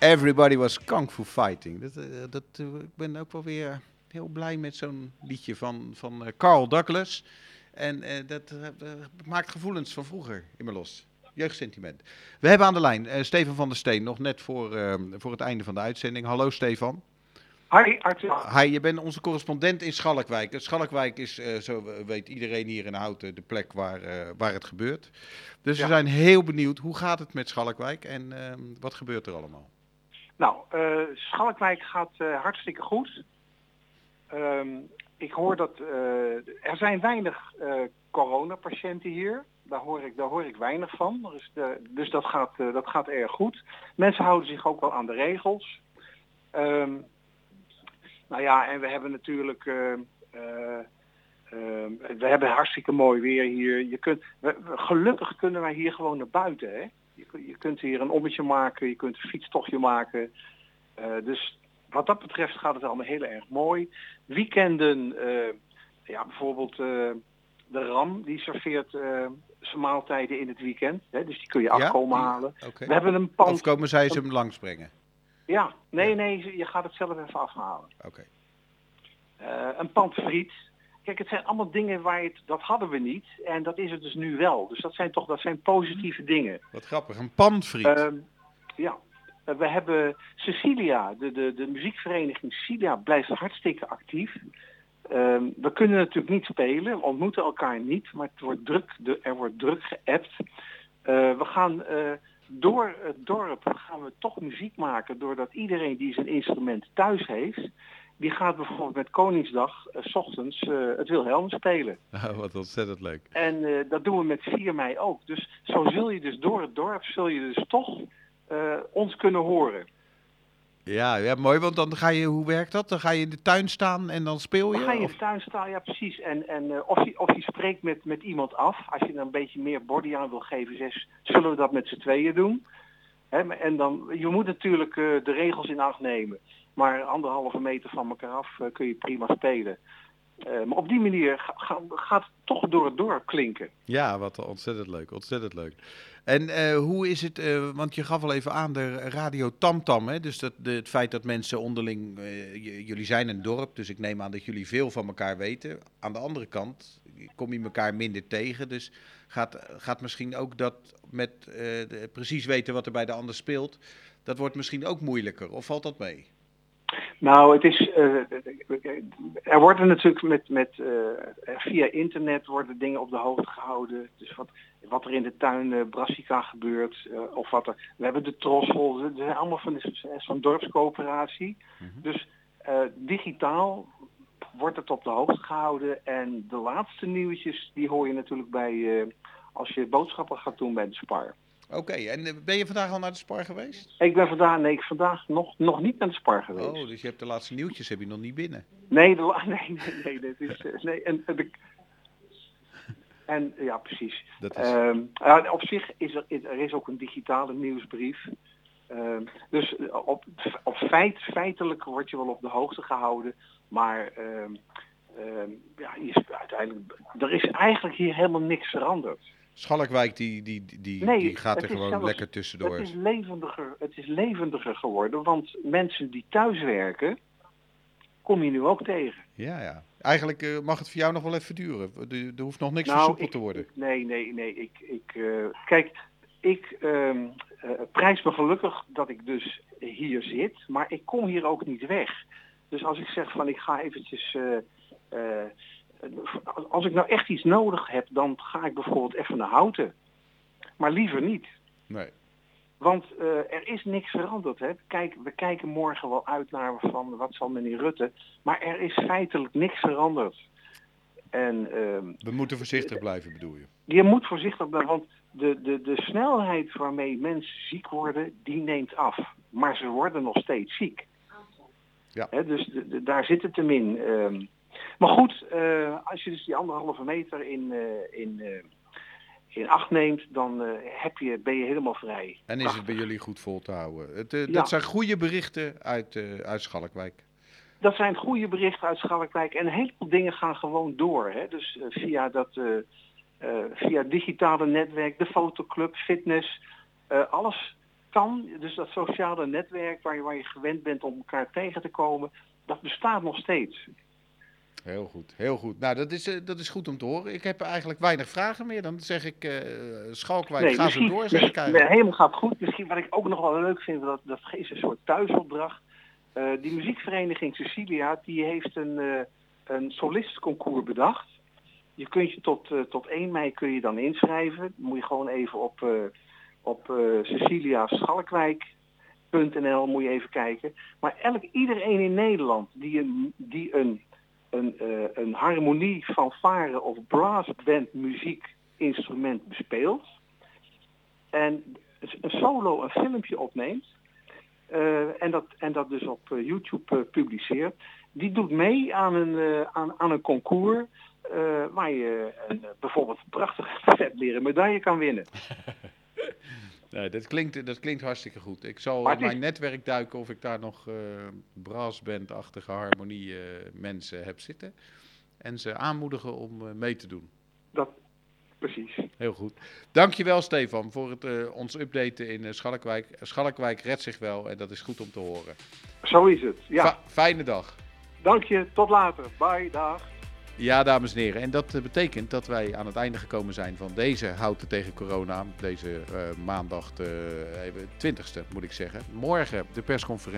Everybody was kung fu fighting. Dat, eh, dat, eh, ik ben ook wel weer heel blij met zo'n liedje van, van eh, Carl Douglas. En dat maakt gevoelens van vroeger in me los. Jeugdsentiment. We hebben aan de lijn Stefan van der Steen, nog net voor, eh, voor het einde van de uitzending. Hallo Stefan. Hi, Arthur. Hi, je bent onze correspondent in Schalkwijk. Schalkwijk is, zo weet iedereen hier in Houten, de plek waar, waar het gebeurt. Dus we zijn heel benieuwd, hoe gaat het met Schalkwijk en ehm, wat gebeurt er allemaal? Nou, eh, Schalkwijk gaat eh, hartstikke goed. Ehm, ik hoor dat eh, er zijn weinig coronapatiënten hier. Daar hoor ik, daar hoor ik weinig van. Dus, dus dat, gaat, dat gaat erg goed. Mensen houden zich ook wel aan de regels. Ehm, nou ja, en we hebben natuurlijk. eh, eh, ehm, we hebben hartstikke mooi weer hier. Je kunt, gelukkig kunnen wij hier gewoon naar buiten. Hè? Je, kun- je kunt hier een ommetje maken, je kunt een fietstochtje maken. Eh, dus wat dat betreft gaat het allemaal heel erg mooi. Weekenden, eh, ja, bijvoorbeeld eh, de RAM, die serveert zijn maaltijden in het weekend. Hè? Dus die kun je afkomen halen. We hebben een Of pand. komen zij ze hem langsbrengen? Ja, nee, nee, je gaat het zelf even afhalen. Oké. Een pand friet. Kijk, het zijn allemaal dingen waar je het, dat hadden we niet. En dat is het dus nu wel. Dus dat zijn toch dat zijn positieve dingen. Wat grappig, een panfriet. Ehm, ja, Eh, we hebben Cecilia, de, de, de muziekvereniging Cecilia blijft hartstikke actief. Ehm, we kunnen natuurlijk niet spelen, we ontmoeten elkaar niet, maar het wordt druk, de, er wordt druk geappt. Eh, we gaan eh, door het dorp gaan we toch muziek maken, doordat iedereen die zijn instrument thuis heeft, die gaat bijvoorbeeld met Koningsdag, eh, s ochtends, eh, het Wilhelm spelen. Oh, wat ontzettend leuk. En eh, dat doen we met 4 mei ook. Dus zo zul je dus door het dorp, zul je dus toch ons kunnen horen. Ja, ja, mooi, want dan ga je, hoe werkt dat? Dan ga je in de tuin staan en dan speel je? Dan ga je in de tuin staan, ja precies. En, en of, je, of je spreekt met, met iemand af. Als je er een beetje meer body aan wil geven, zes, zullen we dat met z'n tweeën doen. En dan, je moet natuurlijk eh, de regels in acht nemen. Maar anderhalve meter van elkaar af eh, kun je prima spelen. Eh, maar op die manier ga- ga- gaat het toch door het dorp klinken. Ja, wat ontzettend leuk, ontzettend leuk. En eh, hoe is het, eh, want je gaf al even aan de radio Tamtam, hè? dus dat, de, het feit dat mensen onderling, jullie zijn een dorp, dus ik neem aan dat jullie veel van elkaar weten. Aan de andere kant kom je elkaar minder tegen, dus gaat, gaat misschien ook dat met precies weten wat er bij de ander speelt, dat wordt misschien ook moeilijker, of valt dat mee? Nou, het is. eh, er worden natuurlijk met, met eh, via internet worden dingen op de hoogte gehouden. Dus wat, wat er in de tuin eh, Brassica gebeurt, of wat er. We hebben de Trossel, dat zijn allemaal van de- zo'n dorpscoöperatie. Mhm. Dus digitaal wordt het op de hoogte gehouden. En de laatste nieuwtjes, die hoor je natuurlijk bij. als je boodschappen gaat doen bij de Spar. Oké, en eh, ben je vandaag al naar de Spar geweest? Ik ben vandaag, nee, ik vandaag nog, nog niet naar de Spar geweest. Oh, dus je hebt de laatste nieuwtjes heb je nog niet binnen. Nee, de, nee, nee, nee, is, eh, nee en, en, de- en ja, precies. Dat is... Ehm, op zich is er, is- er is ook een digitale nieuwsbrief. Ehm, dus eh, op, op feit, feitelijk word je wel op de hoogte gehouden. Maar ehm, ja, je is uiteindelijk, er is eigenlijk hier helemaal niks veranderd. Schalkwijk die, die, die, die, Nee, die gaat er gewoon zelfs- lekker tussendoor. Het is, levendiger, het is levendiger geworden, want mensen die thuis werken, kom je nu ook tegen. Ja, ja. Eigenlijk eh, mag het voor jou nog wel even duren. Er, er hoeft nog niks Nou, versoepeld te worden. Nee, nee, nee. Ik, ik, eh, kijk, ik ehm, eh, prijs me gelukkig dat ik dus hier zit, maar ik kom hier ook niet weg. Dus als ik zeg van ik ga eventjes, als ik nou echt iets nodig heb, dan ga ik bijvoorbeeld even naar Houten. Maar liever niet. Nee. Want eh, er is niks veranderd. Hè. Kijk, we kijken morgen wel uit naar van wat zal meneer Rutte. Maar er is feitelijk niks veranderd. En ehm, We moeten voorzichtig blijven, bedoel je? je moet voorzichtig blijven, want de, de, de snelheid waarmee mensen ziek worden, die neemt af. Maar ze worden nog steeds ziek. Ja. Hè, dus de- de- daar zit het hem in. Ehm. Maar goed, eh, als je dus die anderhalve meter in, eh, in, eh, in acht neemt, dan heb je, ben je helemaal vrij. En is het bij jullie goed vol te houden? Het, Ja. Dat zijn goede berichten uit, uit Schalkwijk. Dat zijn goede berichten uit Schalkwijk. En een heleboel dingen gaan gewoon door. Hè? Dus via dat via het digitale netwerk, de fotoclub, fitness, alles kan, dus dat sociale netwerk waar je, waar je gewend bent om elkaar tegen te komen, dat bestaat nog steeds. Heel goed, heel goed. Nou, dat is, eh, dat is goed om te horen. Ik heb eigenlijk weinig vragen meer. Dan zeg ik, uh, Schalkwijk, nee, ga zo misschien- door, zeg ik Nee, eigenlijk. helemaal gaat goed. Misschien wat ik ook nog wel leuk vind, dat, dat is een soort thuisopdracht. Eh, die muziekvereniging Cecilia, die heeft een, eh een solistenconcours bedacht. Je kunt je tot, tot 1 mei kun je dan inschrijven. Dan moet je gewoon even op, op eh ceciliaschalkwijk.nl moet je even kijken. Maar elk, iedereen in Nederland die een, die een, een, eh, een harmonie, fanfare of brassband muziekinstrument bespeelt en een solo een filmpje opneemt eh, en, dat, en dat dus op eh, YouTube publiceert, die doet mee aan een, aan, aan een concours waar je een, bijvoorbeeld een prachtige vet leren medaille kan winnen. Nee, dat, klinkt, dat klinkt hartstikke goed. Ik zal in mijn netwerk duiken of ik daar nog eh brassbandachtige harmonie eh, mensen heb zitten. En ze aanmoedigen om eh, mee te doen. Dat, precies. Heel goed. Dankjewel Stefan voor het eh, ons updaten in Schalkwijk. Schalkwijk redt zich wel en dat is goed om te horen. Zo is het. Ja, Fa- fijne dag. dank je. Tot later. Bye. Dag. Ja, dames en heren. En dat eh, betekent dat wij aan het einde gekomen zijn van deze Houten tegen Corona. Deze eh, maandag, de, even 20ste moet ik zeggen. Morgen de persconferentie.